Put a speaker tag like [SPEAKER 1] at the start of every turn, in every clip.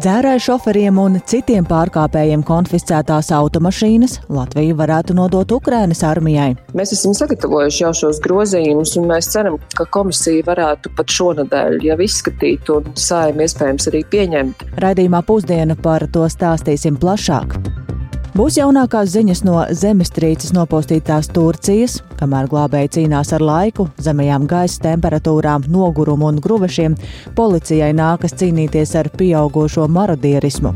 [SPEAKER 1] dzērāju šoferiem un citiem pārkāpējiem konfiscētās automašīnas Latviju varētu nodot Ukrainas armijai.
[SPEAKER 2] Mēs esam sagatavojuši jau šos grozījumus, un mēs ceram, ka komisija varētu pat šonadēļ jau izskatīt un sājumi iespējams arī pieņemt.
[SPEAKER 1] Radījumā pusdiena par to stāstīsim plašāk. Būs jaunākās ziņas no zemestrīces nopostītās Turcijas, kamēr glābēji cīnās ar laiku, zemajām gaisa temperatūrām, nogurumu un gruvešiem, policijai nākas cīnīties ar pieaugušo marodierismu.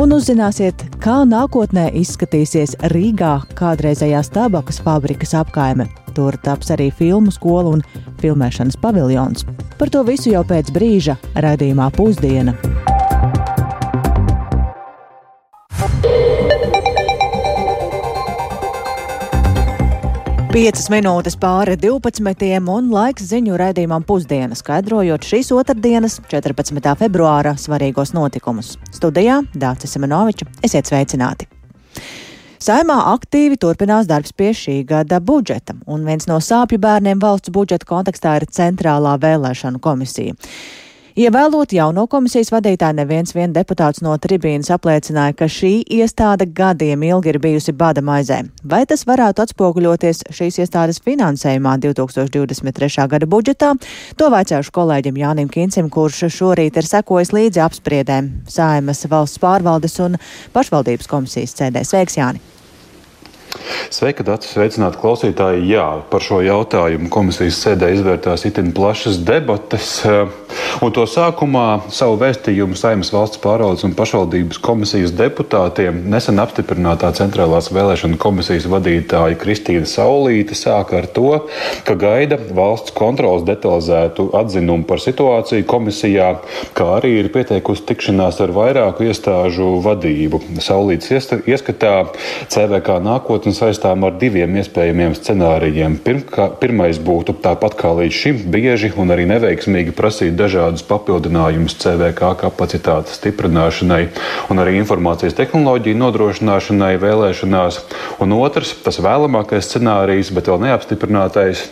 [SPEAKER 1] Un uzzināsiet, kā nākotnē izskatīsies Rīgā kādreizējās tabakas fabrikas apkaime. Tur taps arī filmu skola un filmēšanas paviljons. Par to visu jau pēc brīža raidījumā pusdiena. Piecas minūtes pāri 12. un laiks ziņu raidījumam pusdiena, skaidrojot šīs otrdienas, 14. februāra svarīgos notikumus. Studijā Dācis Semenoviča, esiet sveicināti! Saimā aktīvi turpinās darbs pie šī gada budžeta, un viens no sāpju bērniem valsts budžeta kontekstā ir Centrālā vēlēšanu komisija. Ievēlot jauno komisijas vadītāju, neviens vien deputāts no tribīnas apliecināja, ka šī iestāde gadiem ilgi ir bijusi bada maizē. Vai tas varētu atspoguļoties šīs iestādes finansējumā 2023. gada budžetā? To vaicāšu kolēģim Jānim Kincim, kurš šorīt ir sekojis līdzi apspriedēm Saimas valsts pārvaldes un pašvaldības komisijas sēdē. Sveiks, Jāni!
[SPEAKER 3] Sveika, Dārts! Sveicināti klausītāji! Jā, par šo jautājumu komisijas sēdē izvērtās itin plašas debates. Un to sākumā savu vēstījumu Saimnes valsts pārvaldes un pašvaldības komisijas deputātiem nesen apstiprinātā centrālās vēlēšana komisijas vadītāja Kristīna Saulīte sāka ar to, ka gaida valsts kontrolas detalizētu atzinumu par situāciju komisijā, kā arī ir pieteikusi tikšanās ar vairāku iestāžu vadību. Saulītes ieskatā CVK nākotnes saistām ar diviem iespējamiem scenārijiem. Pirmkā, pirmais būtu tāpat kā līdz šim bieži un arī neveiksmīgi prasīt dažādus papildinājumus CVK kapacitātes stiprināšanai un arī informācijas tehnoloģiju nodrošināšanai vēlēšanās. Un otrs, tas vēlamākais scenārijs, bet vēl neapstiprinātais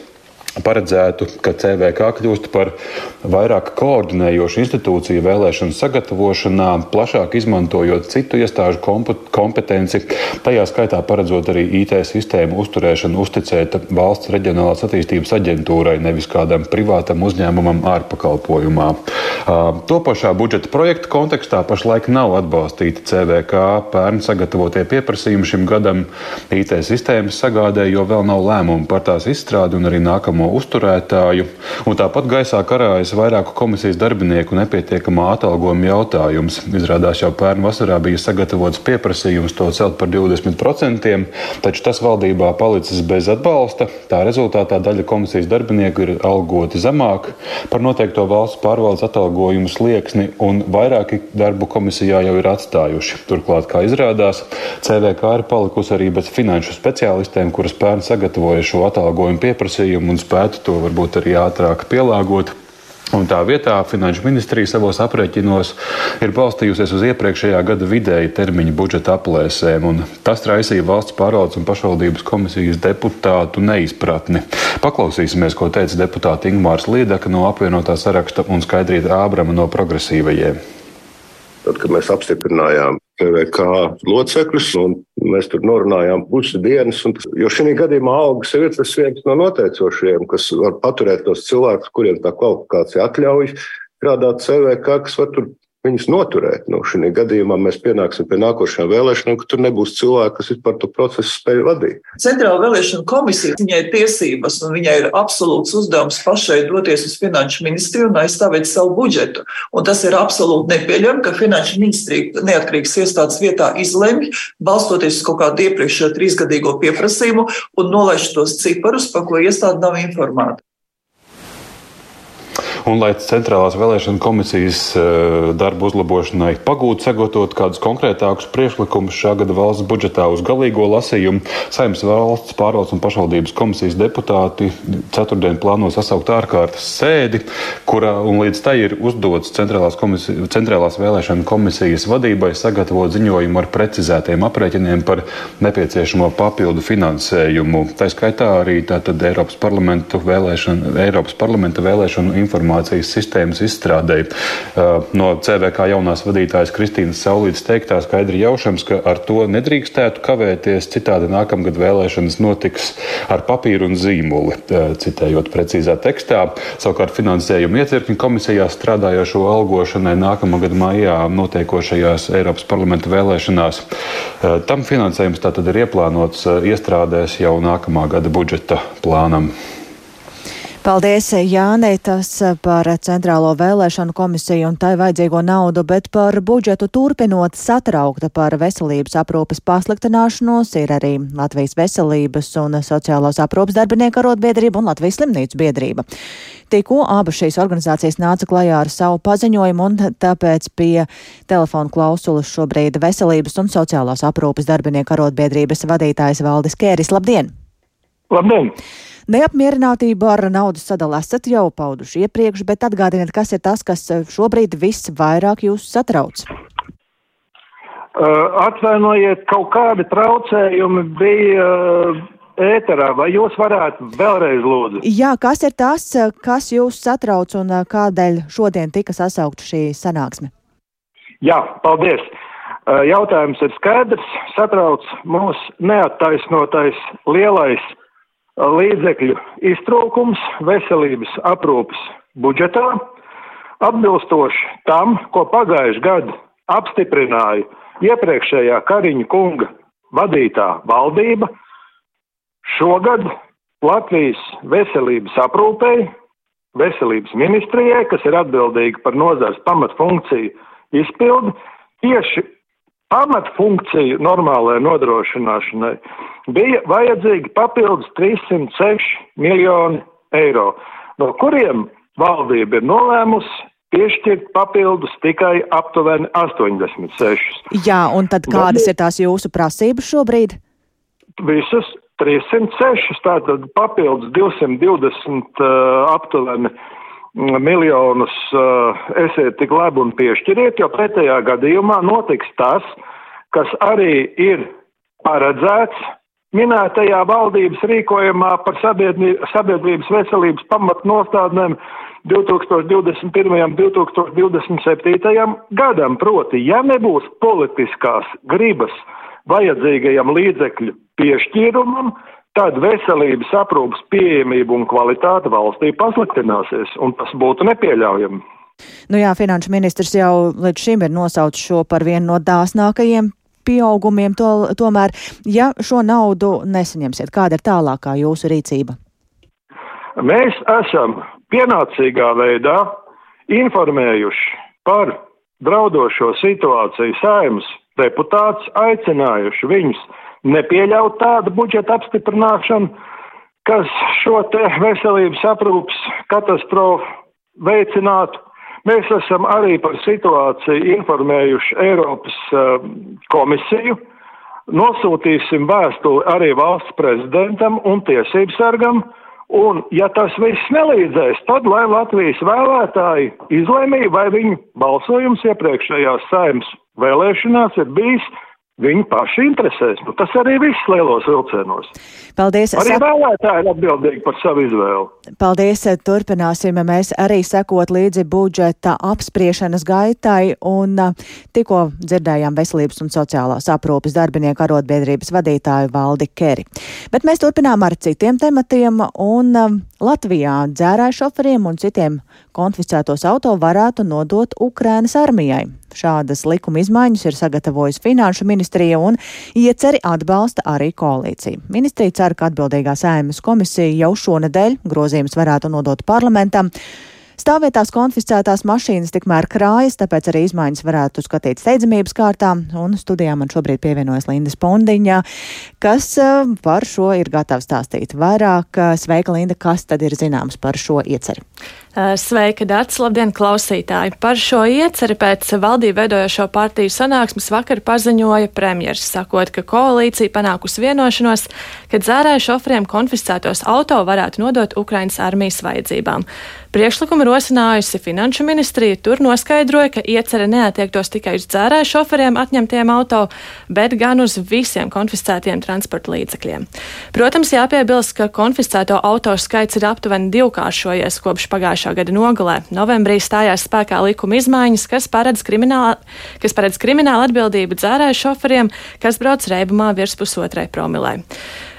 [SPEAKER 3] paredzētu, ka CVK kļūst par vairāk koordinējošu institūciju vēlēšanu sagatavošanā, plašāk izmantojot citu iestāžu kompetenci, tajā skaitā paredzot arī IT sistēmu uzturēšanu uzticēta valsts reģionālās attīstības aģentūrai, nevis kādam privātam uzņēmumam ārpakalpojumā. Topošā budžeta projekta kontekstā pašlaik nav atbalstīti CVK pērn sagatavotie pieprasījumi šim gadam IT sistēmas sagādē, jo vēl nav lēmumu par tās izstrādi un arī nākamo uzturētāju, un tāpat gaisā karājas vairāku komisijas darbinieku nepietiekamā atalgojuma jautājums. Izrādās jau pērn vasarā bija sagatavots pieprasījums to celt par 20%, taču tas valdībā palicis bez atbalsta. Tā rezultātā daļa komisijas darbinieku ir algoti zemāk par noteikto valsts pārvaldes atalgojumu slieksni, un vairāki darbu komisijā jau ir atstājuši. Turklāt, kā izrādās, CVK ir palikusi arī bez finanšu speciālistiem, kuras pērn sagatavoja šo atalgojumu pieprasījumu un spētu to varbūt arī ātrāk pielāgot. Un tā vietā Finanšu ministrija savos aprēķinos ir balstījusies uz iepriekšējā gada vidēja termiņa budžeta aplēsēm, un tas raisīja valsts pārvaldes un pašvaldības komisijas deputātu neizpratni. Paklausīsimies, ko teica deputāta Ingmārs Līdaka no apvienotā saraksta un Skaidrīta Ābrama no progresīvajiem.
[SPEAKER 4] Tad, kad mēs apstiprinājām PVK locekļus, un mēs tur norunājām pusi dienas. Tas, jo šī gadījumā algas ir tas viens no noteicošajiem, kas var paturēt tos cilvēkus, kuriem tā kvalifikācija atļauj strādāt CVK, kas var tur viņus noturēt. Nu, šī gadījumā mēs pienāksim pie nākošajām vēlēšanām, ka tur nebūs cilvēki, kas vispār to procesu spēj vadīt.
[SPEAKER 5] Centrāla vēlēšana komisija, viņai ir tiesības un viņai ir absolūts uzdevums pašai doties uz finanšu ministriju un aizstāvēt savu budžetu. Un tas ir absolūti nepieļaujami, ka finanšu ministrija neatkarīgas iestādes vietā izlemj, balstoties uz kaut kādu iepriekšējo trīsgadīgo pieprasījumu un nolaiž tos ciparus, par ko iestāde nav informēta.
[SPEAKER 3] Un, lai centrālās vēlēšana komisijas eh, darbu uzlabošanai pagūtu sagatavot kādus konkrētākus priekšlikumus šā gada valsts budžetā uz galīgo lasījumu, Saimnes valsts pārvaldes un pašvaldības komisijas deputāti ceturtdien plāno sasaukt ārkārtas sēdi, kurā līdz tai ir uzdots centrālās, komisija, centrālās vēlēšana komisijas vadībai sagatavot ziņojumu ar precizētiem aprēķiniem par nepieciešamo papildu finansējumu. Tā skaitā arī Eiropas parlamenta vēlēšana, Eiropas parlamenta vēlēšanu informāciju informācijas sistēmas izstrādēji. No CVK jaunās vadītājas Kristīnas Saulītas teiktā skaidri jaušams, ka ar to nedrīkstētu kavēties, citādi nākamgad vēlēšanas notiks ar papīru un zīmoli, citējot precīzā tekstā. Savukārt finansējuma iecirkņu komisijā strādājošo algošanai nākamā gada maijā notiekošajās Eiropas parlamenta vēlēšanās. Tam finansējums tātad ir ieplānots iestrādēs jau nākamā gada budžeta plānam.
[SPEAKER 1] Paldies, Jānei, tas par Centrālo vēlēšanu komisiju un tai vajadzīgo naudu, bet par budžetu turpinot satraukta par veselības aprūpes pasliktināšanos ir arī Latvijas veselības un sociālās aprūpes darbinieku arotbiedrība un Latvijas slimnīcu biedrība. Tikko abas šīs organizācijas nāca klajā ar savu paziņojumu, un tāpēc pie telefona klausulas šobrīd veselības un sociālās aprūpes darbinieku arotbiedrības vadītājs Valdis Kēris. Labdien!
[SPEAKER 6] Labdien!
[SPEAKER 1] Neapmierinātību ar naudas sadalu esat jau pauduši iepriekš, bet atgādiniet, kas ir tas, kas eh, šobrīd visvairāk jūs satrauc?
[SPEAKER 6] Uh, atvainojiet, kaut kādi traucējumi bija uh, ēterā, vai jūs varētu vēlreiz lūdzu?
[SPEAKER 1] Jā, kas ir tas, kas jūs satrauc un kādēļ šodien tika sasaukta šī sanāksme?
[SPEAKER 6] Jā, paldies. Jautājums ir skaidrs. Satrauc mūs neattaisnotais lielais līdzekļu iztrūkums veselības aprūpas budžetā, atbilstoši tam, ko pagājuši gadu apstiprināja iepriekšējā Kariņa kunga vadītā valdība, šogad Latvijas veselības aprūpei, veselības ministrijai, kas ir atbildīga par nozars pamatfunkciju izpildi, tieši pamatfunkciju normālajai nodrošināšanai bija vajadzīgi papildus 306 miljoni eiro, no kuriem valdība ir nolēmusi piešķirt papildus tikai aptuveni 86.
[SPEAKER 1] Jā, un tad kādas ir tās jūsu prasības šobrīd?
[SPEAKER 6] Visas 306, tātad papildus 220 uh, aptuveni miljonus uh, esiet tik labi un piešķiriet, jo pretējā gadījumā notiks tas, kas arī ir paredzēts minētajā valdības rīkojumā par sabiedrības veselības pamatnostādnēm 2021. un 2027. gadam. Proti, ja nebūs politiskās gribas vajadzīgajam līdzekļu piešķīrumam, tad veselības aprūpas pieejamība un kvalitāte valstī pasliktināsies, un tas būtu nepieļaujami.
[SPEAKER 1] Nu jā, finanšu ministrs jau līdz šim ir nosaucis šo par vienu no dāsnākajiem pieaugumiem, to, tomēr, ja šo naudu nesaņemsiet, kāda ir tālākā jūsu rīcība?
[SPEAKER 6] Mēs esam pienācīgā veidā informējuši par draudošo situāciju saimnes deputāts, aicinājuši viņus nepieļaut tādu budžeta apstiprināšanu, kas šo te veselības aprūpas katastrofu veicinātu. Mēs esam arī par situāciju informējuši Eiropas uh, komisiju. Nosūtīsim vēstuli arī valsts prezidentam un tiesību sargam, un ja tas viss nelīdzēs, tad lai Latvijas vēlētāji izlēmīja, vai viņu balsojums iepriekšējās saimnes vēlēšanās ir bijis Viņu paši interesēs. Nu, tas arī viss lielos vilcienos.
[SPEAKER 1] Paldies.
[SPEAKER 6] Arī Sap... vēlētāji ir atbildīgi par savu izvēli.
[SPEAKER 1] Paldies. Turpināsim mēs arī sekot līdzi budžeta apspriešanas gaitai. Un tikko dzirdējām veselības un sociālās aprūpes darbinieku arotbiedrības vadītāju Valdi Keri. Bet mēs turpinām ar citiem tematiem. Un Latvijā dzērāju šoferiem un citiem konfiscētos auto varētu nodot Ukrainas armijai. Šādas likuma izmaiņas ir sagatavojusi Finanšu ministrija un ieceri atbalsta arī koalīcija. Ministrija cer, ka atbildīgā sēmas komisija jau šonadēļ grozījums varētu nodot parlamentam. Stāvvietās konfiscētās mašīnas tikmēr krājas, tāpēc arī izmaiņas varētu skatīt steidzamības kārtā. Un studijā man šobrīd pievienojas Linda Spondiņa, kas eh, par šo ir gatava stāstīt vairāk. Sveika, Linda, kas tad ir zināms par šo ieceri?
[SPEAKER 7] Eh, sveika, Dārts! Labdien, klausītāji! Par šo ieceri pēc valdību veidojošo partiju sanāksmes vakar paziņoja premjers, sakot, ka koalīcija panākusi vienošanos, ka dzērāju šoferiem konfiscētos auto varētu nodot Ukrainas armijas vajadzībām. Priekšlikumu rosinājusi Finanšu ministrija tur noskaidroja, ka iecerē neatiektos tikai uz dzērāju šoferiem atņemtiem auto, bet gan uz visiem konfiscētiem transporta līdzekļiem. Protams, jāpiebilst, ka konfiscēto auto skaits ir aptuveni divkāršojies kopš pagājušā gada nogalē. Novembrī stājās spēkā likuma izmaiņas, kas paredz kriminālu, kas paredz kriminālu atbildību dzērāju šoferiem, kas brauc reibumā virs pusotrai promilai.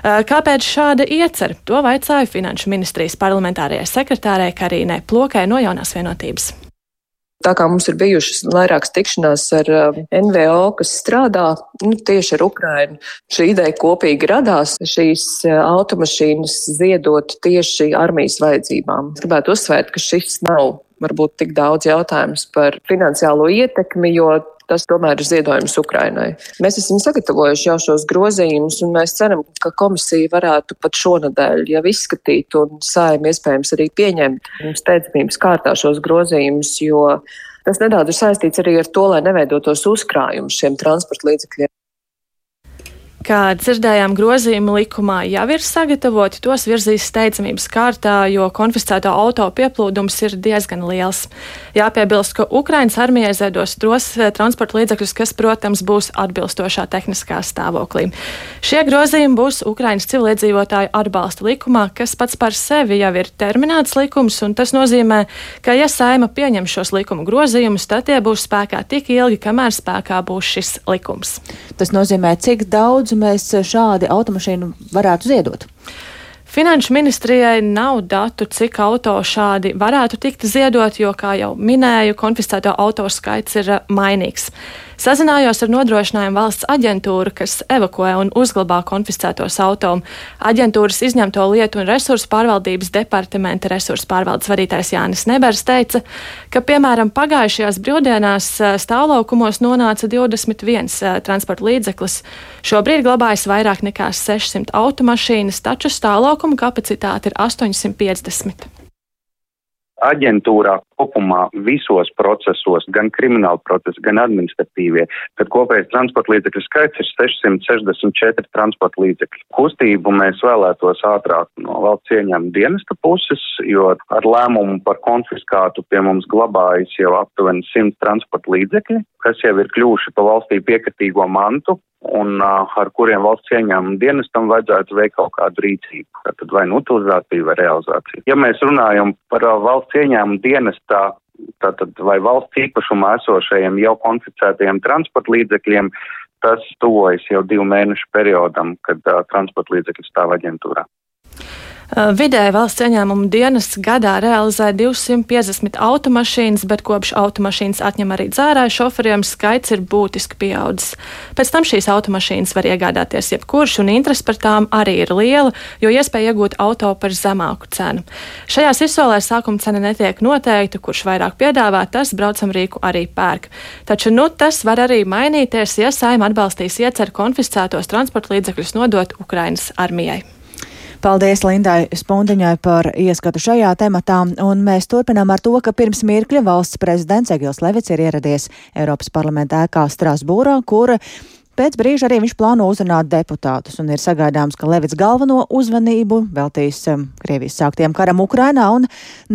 [SPEAKER 7] Kāpēc šāda iecer? To vaicāju Finanšu ministrijas parlamentārajai sekretārei Karīnai Plokai no jaunās vienotības.
[SPEAKER 2] Tā kā mums ir bijušas vairākas tikšanās ar NVO, kas strādā nu, tieši ar Ukrainu, šī ideja kopīgi radās šīs automašīnas ziedot tieši armijas vajadzībām. Es gribētu uzsvērt, ka šis nav varbūt tik daudz jautājums par finansiālo ietekmi, jo tas tomēr ir ziedojums Ukrainai. Mēs esam sagatavojuši jau šos grozījumus, un mēs ceram, ka komisija varētu pat šonadēļ jau izskatīt un saim iespējams arī pieņemt steidzamības kārtā šos grozījumus, jo tas nedaudz ir saistīts arī ar to, lai neveidotos uzkrājumus šiem transporta līdzekļiem.
[SPEAKER 7] Kā dzirdējām, grozījumi likumā jau ir sagatavoti, tos virzīs steidzamības kārtā, jo konfiscēto auto pieplūdums ir diezgan liels. Jāpiebilst, ka Ukraiņas armijai ziedos tos eh, transporta līdzekļus, kas, protams, būs atbilstošā tehniskā stāvoklī. Šie grozījumi būs Ukraiņas civiliedzīvotāju atbalsta likumā, kas pats par sevi jau ir terminēts likums, un tas nozīmē, ka, ja saima pieņem šos likuma grozījumus, tad tie būs spēkā tik ilgi, kamēr spēkā būs šis likums.
[SPEAKER 1] Tas nozīmē, cik daudz daudz mēs šādi automašīnu varētu ziedot?
[SPEAKER 7] Finanšu ministrijai nav datu, cik auto šādi varētu tikt ziedot, jo, kā jau minēju, konfiscēto auto skaits ir mainīgs. Sazinājos ar nodrošinājumu valsts aģentūru, kas evakuē un uzglabā konfiscētos auto. Aģentūras izņemto lietu un resursu pārvaldības departamenta resursu pārvaldes vadītājs Jānis Nebers teica, ka, piemēram, pagājušajās brīvdienās eh, stāvlaukumos nonāca 21 eh, transporta līdzeklis. Šobrīd glabājas vairāk nekā 600 automašīnas, taču stāvlaukuma kapacitāte ir 850
[SPEAKER 8] aģentūrā kopumā visos procesos, gan krimināla procesa, gan administratīvie, tad kopējais transporta līdzekļu skaits ir 664 transporta līdzekļi. Kustību mēs vēlētos ātrāk no valsts ieņēmuma dienesta puses, jo ar lēmumu par konfiskātu pie mums glabājas jau aptuveni 100 transporta līdzekļi, kas jau ir kļuvuši pa valstī piekatīgo mantu, un uh, ar kuriem valsts ieņēmuma dienestam vajadzētu veikt kaut kādu rīcību, tad vai nu utilizāciju vai realizāciju. Ja mēs runājam par uh, valsts ieņēmuma dienestā, tātad vai valsts īpašumā esošajiem jau konficētajiem transporta līdzekļiem, tas tuvojas jau divu mēnešu periodam, kad uh, transporta līdzekļi stāv aģentūrā.
[SPEAKER 7] Vidēji valsts ieņēmuma dienests gadā realizē 250 automašīnas, bet kopš automašīnas atņem arī dzērāju šoferiem, skaits ir būtiski pieaudzis. Pēc tam šīs automašīnas var iegādāties jebkurš, un interesi par tām arī ir liela, jo iespēja iegūt auto par zemāku cenu. Šajās izsolēs sākuma cena netiek noteikta, kurš vairāk piedāvā, tas braucam rīku arī pērk. Taču nu, tas var arī mainīties, ja saima atbalstīs ieceru konfiscētos transporta līdzekļus nodot Ukrainas armijai.
[SPEAKER 1] Paldies Lindai Spundiņai par ieskatu šajā tematā, un mēs turpinām ar to, ka pirms mirkļa valsts prezidents Egils Levits ir ieradies Eiropas parlamenta ēkā Strasbūrā, kur Pēc brīža arī viņš plāno uzrunāt deputātus un ir sagaidāms, ka Levits galveno uzmanību veltīs um, Krievijas sāktiem karam Ukrainā un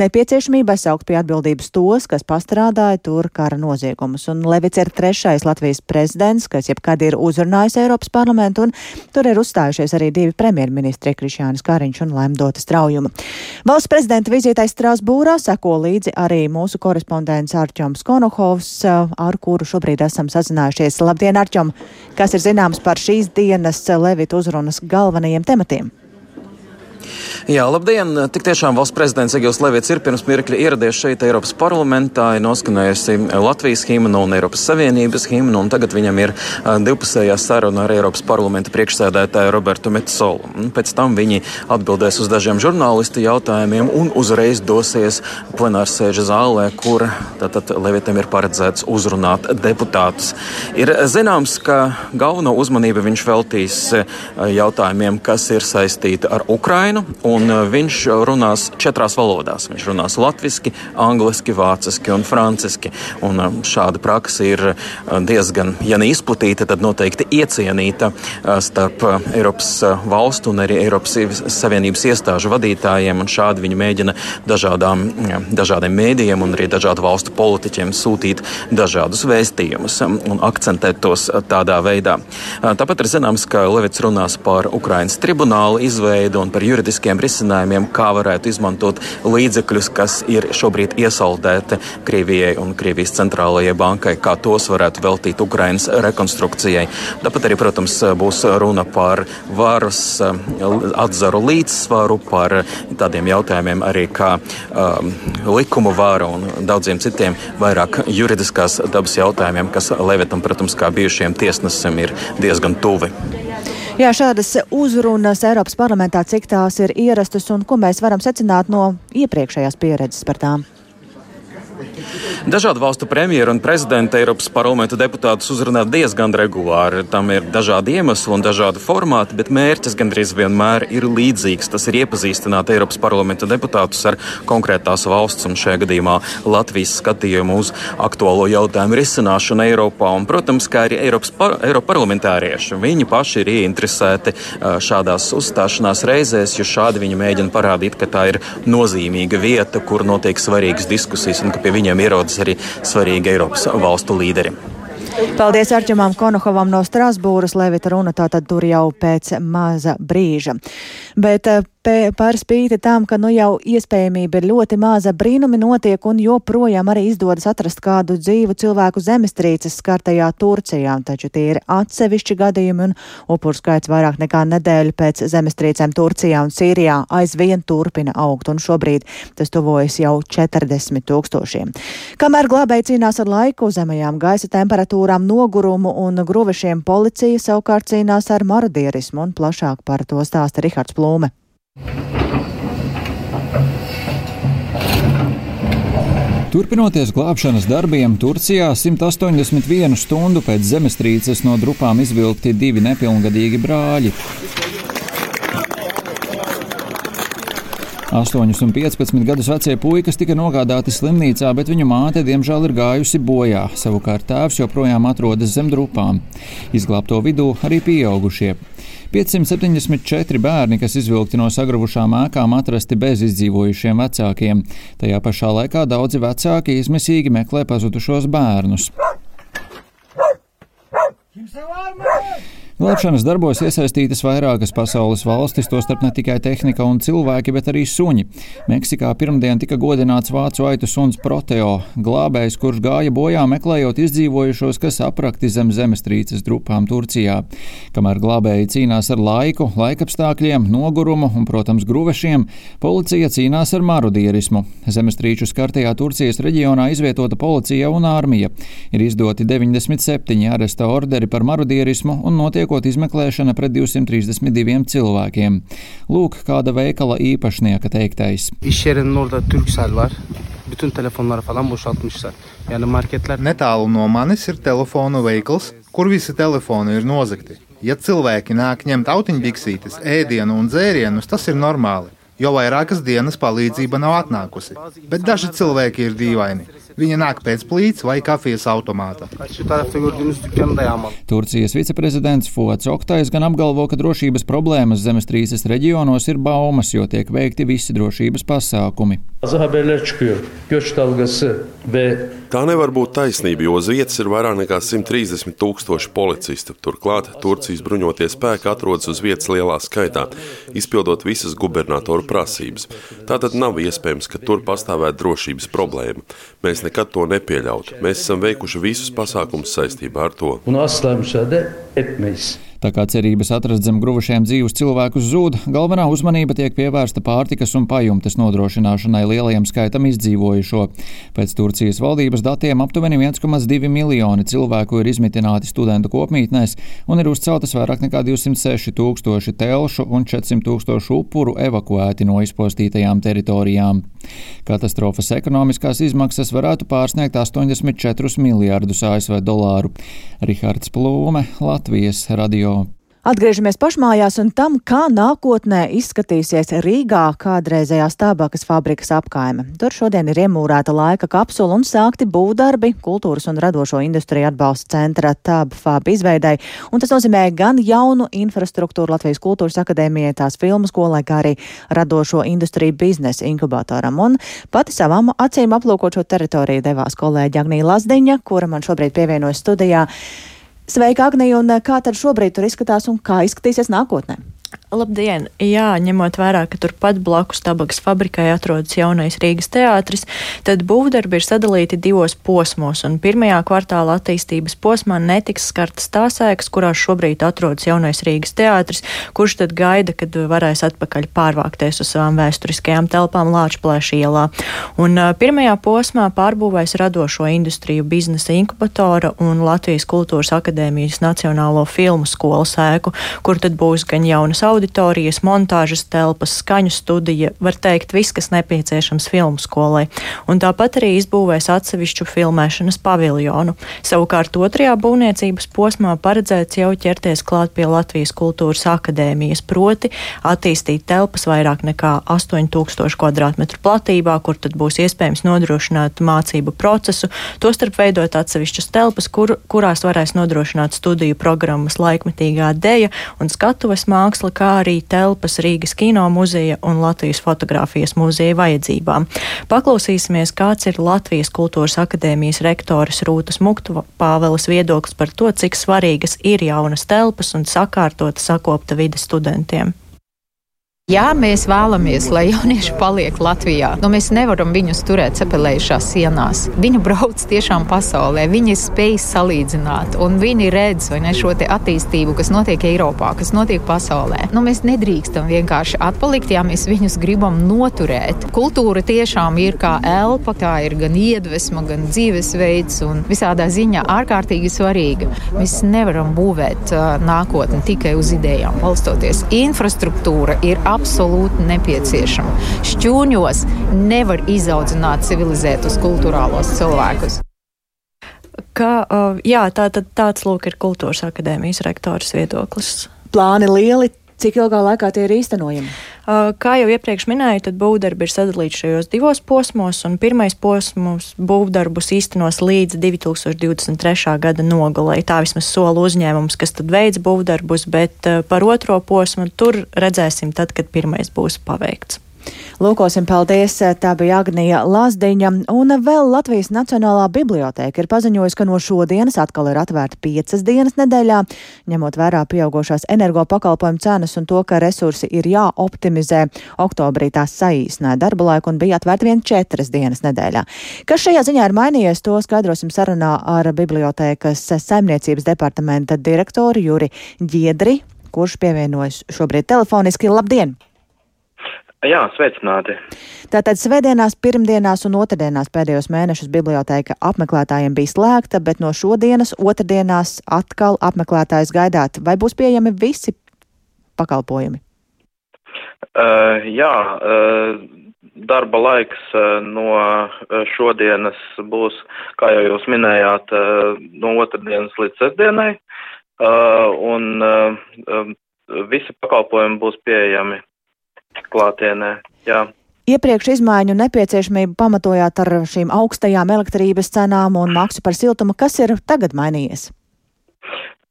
[SPEAKER 1] nepieciešamībai saukt pie atbildības tos, kas pastrādāja tur kara noziegumus. Un Levits ir trešais Latvijas prezidents, kas jebkad ir uzrunājis Eiropas parlamentu, un tur ir uzstājušies arī divi premjerministri Krišjānis Kariņš un Lemdota Straujuma. Valsts prezidenta vizītai Strasbūrā seko līdzi arī mūsu korespondents Arčoms Konohovs, uh, ar kuru šobrīd esam sazinājušies. Labdien, Arčom! Kas ir zināms par šīs dienas Levita uzrunas galvenajiem tematiem?
[SPEAKER 9] Jā, labdien! Tik tiešām valsts prezidents Egils Levits ir pirms mirkļa ieradies šeit Eiropas parlamentā, ir noskanējusi Latvijas himna un Eiropas Savienības himna, un tagad viņam ir divpusējā saruna ar Eiropas parlamenta priekšsēdētāju Robertu Metsolu. Pēc tam viņi atbildēs uz dažiem žurnālistu jautājumiem un uzreiz dosies plenārsēža zālē, kur tātad Levitam ir paredzēts uzrunāt deputātus. Ir zināms, ka galveno uzmanību viņš veltīs jautājumiem, kas ir saistīti ar Ukrainu. Ukrainu, un viņš runās četrās valodās. Viņš runās latviešu, angliski, vāciski un franciski. Un šāda praksa ir diezgan, ja neizplatīta, tad noteikti iecienīta starp Eiropas valstu un arī Eiropas Savienības iestāžu vadītājiem. Šādi viņi mēģina dažādām, dažādiem mēdījiem un arī dažādu valstu politiķiem sūtīt dažādus vēstījumus un akcentēt tos tādā veidā. Tāpat ir zināms, ka Levits runās par Ukrainas tribunālu izveidu un par juridiskiem risinājumiem, kā varētu izmantot līdzekļus, kas ir šobrīd iesaldēti Krievijai un Krievijas centrālajai bankai, kā tos varētu veltīt Ukrainas rekonstrukcijai. Tāpat arī, protams, būs runa par varas atzaru līdzsvaru, par tādiem jautājumiem arī kā um, likumu vāra un daudziem citiem vairāk juridiskās dabas jautājumiem, kas Levitam, protams, kā bijušiem tiesnesim, ir diezgan tuvi.
[SPEAKER 1] Jā, šādas uzrunas Eiropas parlamentā, cik tās ir ierastas un ko mēs varam secināt no iepriekšējās pieredzes par tām?
[SPEAKER 9] Dažādu valstu premjeru un prezidenta Eiropas parlamenta deputātus uzrunā diezgan regulāri. Tam ir dažādi iemesli un dažādi formāti, bet mērķis gandrīz vienmēr ir līdzīgs. Tas ir iepazīstināt Eiropas parlamenta deputātus ar konkrētās valsts un šajā gadījumā Latvijas skatījumu uz aktuālo jautājumu risināšanu Eiropā. Un, protams, kā arī Eiropas par, Eiropa parlamentārieši. Viņi paši ir ieinteresēti šādās uzstāšanās reizēs, jo šādi viņi mēģina parādīt, ka tā ir nozīmīga vieta, kur notiek svarīgas diskusijas un ka pie viņiem ierodas arī svarīgi Eiropas valstu līderi.
[SPEAKER 1] Paldies Arčumam Konohovam no Strasbūras. Levita runa tātad tur jau pēc maza brīža. Bet par spīti tam, ka nu jau iespējamība ir ļoti maza, brīnumi notiek un joprojām arī izdodas atrast kādu dzīvu cilvēku zemestrīces skartajā Turcijā. Taču tie ir atsevišķi gadījumi un upuru skaits vairāk nekā nedēļu pēc zemestrīcēm Turcijā un Sīrijā aizvien turpina augt un šobrīd tas tuvojas jau 40 tūkstošiem. Kamēr glābēji cīnās ar laiku, zemajām gaisa temperatūrām, nogurumu un gruvešiem policija savukārt cīnās ar marodierismu un plašāk par to stāsta Rihards Plūme.
[SPEAKER 10] Turpinoties glābšanas darbiem, Turcijā 181 stundu pēc zemestrīces no drupām izvilkti divi nepilngadīgi brāļi. 8 un 15 gadus vecie puikas tika nogādāti slimnīcā, bet viņu māte diemžēl ir gājusi bojā. Savukārt tēvs joprojām atrodas zem drupām. Izglābto vidū arī pieaugušie. 574 bērni, kas izvilkti no sagravušām ēkām, atrasti bez izdzīvojušiem vecākiem. Tajā pašā laikā daudzi vecāki izmisīgi meklē pazudušos bērnus. Glābšanas darbos iesaistītas vairākas pasaules valstis, tostarp ne tikai tehnika un cilvēki, bet arī suņi. Meksikā pirmdien tika godināts vācu aitu suns Proteo, glābējs, kurš gāja bojā meklējot izdzīvojušos, kas aprakti zem zemestrīces drupām Turcijā. Kamēr glābēji cīnās ar laiku, laikapstākļiem, nogurumu un, protams, gruvešiem, policija cīnās ar marodierismu. Zemestrīču skartajā Turcijas reģionā izvietota policija un armija. Ir izdoti 97 aresta orderi par marodierismu un notiekot izmeklēšana pret 232 cilvēkiem. Lūk, kāda veikala īpašnieka teiktais.
[SPEAKER 11] Bütün telefonları falan boşaltmışlar. Yani marketler...
[SPEAKER 12] Netālu no manis ir telefonu veikals, kur visi telefoni ir nozagti. Ja cilvēki nāk ņemt autiņbiksītes, ēdienu un dzērienus, tas ir normāli. Jo vairākas dienas palīdzība nav atnākusi. Bet daži cilvēki ir dīvaini. Viņa nāk pēc plīts vai kafijas automāta.
[SPEAKER 10] Turcijas viceprezidents Fuats Oktais gan apgalvo, ka drošības problēmas zemestrīces reģionos ir baumas, jo tiek veikti visi drošības pasākumi.
[SPEAKER 13] Tā nevar būt taisnība, jo uz vietas ir vairāk nekā 130 tūkstoši policistu. Turklāt Turcijas bruņotie spēki atrodas uz vietas lielā skaitā, izpildot visas gubernatoru prasības. Tātad nav iespējams, ka tur pastāvētu drošības problēma. Mēs nekad to nepieļautu. Mēs esam veikuši visus pasākumus saistībā ar to.
[SPEAKER 10] Tā kā cerības atrast zem gruvušiem dzīvus cilvēkus zūd, galvenā uzmanība tiek pievērsta pārtikas un pajumtes nodrošināšanai lielajam skaitam izdzīvojušo. Pēc Turcijas valdības datiem aptuveni 1,2 miljoni cilvēku ir izmitināti studentu kopmītnēs un ir uzceltas vairāk nekā 206 tūkstoši telšu un 400 tūkstošu upuru evakuēti no izpostītajām teritorijām. Katastrofas ekonomiskās izmaksas varētu pārsniegt 84 miljārdus ASV dolāru. Rihards Plūme, Latvijas radio.
[SPEAKER 1] Atgriežamies pašmājās un tam, kā nākotnē izskatīsies Rīgā kādreizējās tabakas fabrikas apkaime. Tur šodien ir iemūrēta laika kapsula un sākti būvdarbi kultūras un radošo industriju atbalsta centra TAB FAB izveidai, un tas nozīmē gan jaunu infrastruktūru Latvijas kultūras akadēmijai, tās filmu skolai, kā arī radošo industriju biznesa inkubatoram. Un pati savām acīm aplūkot šo teritoriju devās kolēģi Agnija Lazdiņa, kura man šobrīd pievienojas studijā. Sveika, Agnija, un kā tad šobrīd tur izskatās un kā izskatīsies nākotnē?
[SPEAKER 14] Labdien! Jā, ņemot vērā, ka turpat blakus tabakas fabrikai atrodas jaunais Rīgas teātris, tad būvdarbi ir sadalīti divos posmos, un pirmajā kvartāla attīstības posmā netiks skartas tās ēkas, kurās šobrīd atrodas jaunais Rīgas teātris, kurš tad gaida, kad varēs atpakaļ pārvākties uz savām vēsturiskajām telpām Lāčplēša ielā. Un pirmajā posmā pārbūvēs radošo industriju biznesa inkubatora un Latvijas kultūras akadēmijas Nacionālo filmu skolas ēku, kur tad būs gan jaunas auditorijas, montāžas telpas, skaņu studija, var teikt, viss, kas nepieciešams filmu skolai. Un tāpat arī izbūvēs atsevišķu filmēšanas paviljonu. Savukārt otrajā būvniecības posmā paredzēts jau ķerties klāt pie Latvijas kultūras akadēmijas, proti attīstīt telpas vairāk nekā 8000 km platībā, kur tad būs iespējams nodrošināt mācību procesu, tostarp veidot atsevišķas telpas, kur, kurās varēs nodrošināt studiju programmas laikmetīgā deja un skatuves māksla, kā arī telpas Rīgas kino muzeja un Latvijas fotografijas muzeja vajadzībām. Paklausīsimies, kāds ir Latvijas kultūras akadēmijas rektoras Rūtas Muktu Pāveles viedoklis par to, cik svarīgas ir jaunas telpas un sakārtota sakopta vide studentiem.
[SPEAKER 15] Ja mēs vēlamies, lai jaunieši paliek Latvijā, nu mēs nevaram viņus turēt cepelējušās sienās. Viņi brauc tiešām pasaulē, viņi spēj salīdzināt, un viņi redz ne, šo attīstību, kas notiek Eiropā, kas notiek pasaulē. Nu, mēs nedrīkstam vienkārši atpalikt, ja mēs viņus gribam noturēt. Kultūra tiešām ir kā elpa, tā ir gan iedvesma, gan dzīvesveids, un visādā ziņā ārkārtīgi svarīga. Mēs nevaram būvēt uh, nākotni tikai uz idejām balstoties. Infrastruktūra ir absolūti nepieciešama. Šķūņos nevar izaudzināt civilizētus kultūrālos cilvēkus.
[SPEAKER 14] Kā, uh, jā, tā, tā, tāds lūk ir kultūras akadēmijas rektors viedoklis.
[SPEAKER 1] Plāni lieli, Cik ilgā laikā tie ir īstenojami?
[SPEAKER 14] Kā jau iepriekš minēju, tad būvdarbi ir sadalīti šajos divos posmos, un pirmais posms būvdarbus īstenos līdz 2023. gada nogalē. Tā vismaz sola uzņēmums, kas tad veids būvdarbus, bet par otro posmu tur redzēsim tad, kad pirmais būs paveikts.
[SPEAKER 1] Lūkosim, paldies! Tā bija Agnija Lazdiņa, un vēl Latvijas Nacionālā bibliotēka ir paziņojusi, ka no šodienas atkal ir atvērta piecas dienas nedēļā, ņemot vērā pieaugušās energo pakalpojumu cenas un to, ka resursi ir jāoptimizē. Oktobrī tās saīsināja darba laiku un bija atvērta vien četras dienas nedēļā. Kas šajā ziņā ir mainījies, to skaidrosim sarunā ar bibliotēkas saimniecības departamenta direktoru Juri Giedri, kurš pievienojas šobrīd telefoniski. Labdien!
[SPEAKER 16] Jā, sveicināti.
[SPEAKER 1] Tātad svētdienās, pirmdienās un otrdienās pēdējos mēnešus biblioteka apmeklētājiem bija slēgta, bet no šodienas, otrdienās atkal apmeklētājs gaidāt. Vai būs pieejami visi pakalpojumi?
[SPEAKER 16] Uh, jā, uh, darba laiks uh, no šodienas būs, kā jau jūs minējāt, uh, no otrdienas līdz sestdienai, uh, un uh, visi pakalpojumi būs pieejami klātienē. Jā.
[SPEAKER 1] Iepriekš izmaiņu nepieciešamību pamatojāt ar šīm augstajām elektrības cenām un maksu par siltumu. Kas ir tagad mainījies?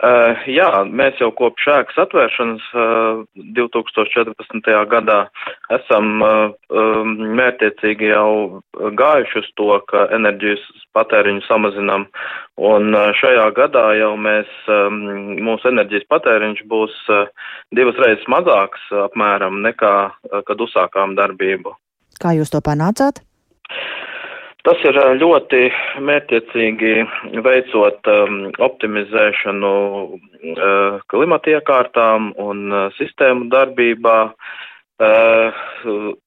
[SPEAKER 16] Uh, jā, mēs jau kopš ēkas atvēršanas uh, 2014. gadā esam uh, um, mērķiecīgi jau gājuši uz to, ka enerģijas patēriņu samazinām, un šajā gadā jau mēs, um, mūsu enerģijas patēriņš būs divas reizes mazāks apmēram nekā, kad uzsākām darbību.
[SPEAKER 1] Kā jūs to panācāt?
[SPEAKER 16] Tas ir ļoti mērķiecīgi veicot um, optimizēšanu uh, klimata iekārtām un uh, sistēmu darbībā. Uh,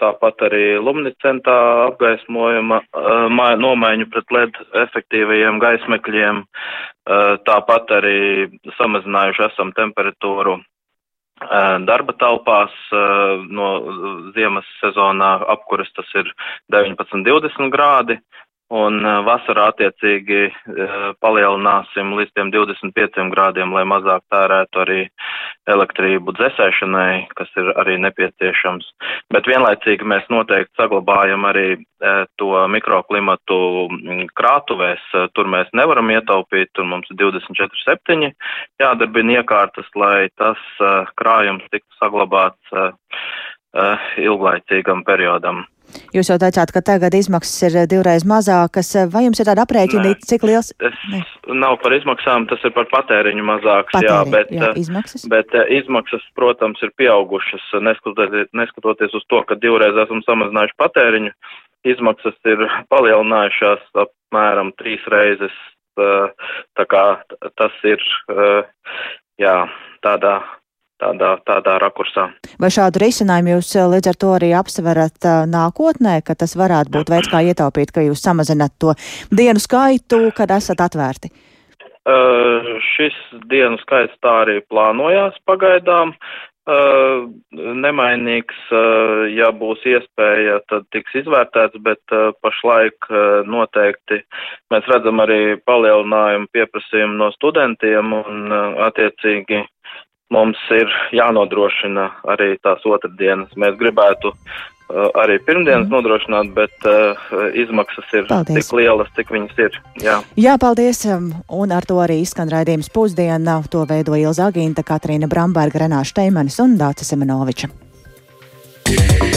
[SPEAKER 16] tāpat arī luminescentā apgaismojuma uh, nomaiņu pret LED efektīvajiem gaismekļiem. Uh, tāpat arī samazinājuši esam temperatūru darba telpās no ziemas sezonā apkuras tas ir 19-20 grādi. Un vasarā attiecīgi palielināsim līdz tiem 25 grādiem, lai mazāk tērētu arī elektrību dzēsēšanai, kas ir arī nepieciešams. Bet vienlaicīgi mēs noteikti saglabājam arī to mikroklimatu krātuvēs. Tur mēs nevaram ietaupīt, tur mums ir 24-7 jādarbina iekārtas, lai tas krājums tiktu saglabāts ilglaicīgam periodam.
[SPEAKER 1] Jūs jau teicāt, ka tagad izmaksas ir eh, divreiz mazākas. Vai jums ir tāda aprēķina, cik liels?
[SPEAKER 16] Tas nav par izmaksām, tas ir par patēriņu mazāks.
[SPEAKER 1] Patēriņu,
[SPEAKER 16] jā, bet,
[SPEAKER 1] jā, izmaksas?
[SPEAKER 16] bet eh, izmaksas, protams, ir pieaugušas, neskatoties, neskatoties uz to, ka divreiz esam samazinājuši patēriņu. Izmaksas ir palielinājušās apmēram trīs reizes. Eh, tā kā tas ir, jā, tādā tādā, tādā rakursā.
[SPEAKER 1] Vai šādu risinājumu jūs eh, līdz ar to arī apsverat uh, nākotnē, ka tas varētu būt veids, kā ietaupīt, ka jūs samazinat to dienu skaitu, kad esat atvērti?
[SPEAKER 16] Uh, šis dienu skaits tā arī plānojās pagaidām. Uh, nemainīgs, uh, ja būs iespēja, tad tiks izvērtēts, bet uh, pašlaik noteikti mēs redzam arī palielinājumu pieprasījumu no studentiem un attiecīgi mums ir jānodrošina arī tās otrdienas. Mēs gribētu uh, arī pirmdienas mm. nodrošināt, bet uh, izmaksas ir paldies. tik lielas, cik viņas ir. Jā,
[SPEAKER 1] Jā paldies. Um, un ar to arī izskan raidījums pusdiena. To veido Ilza Agīnta, Katrīna Bramberga, Renāša Teimanis un Dācis Semenoviča. Yeah.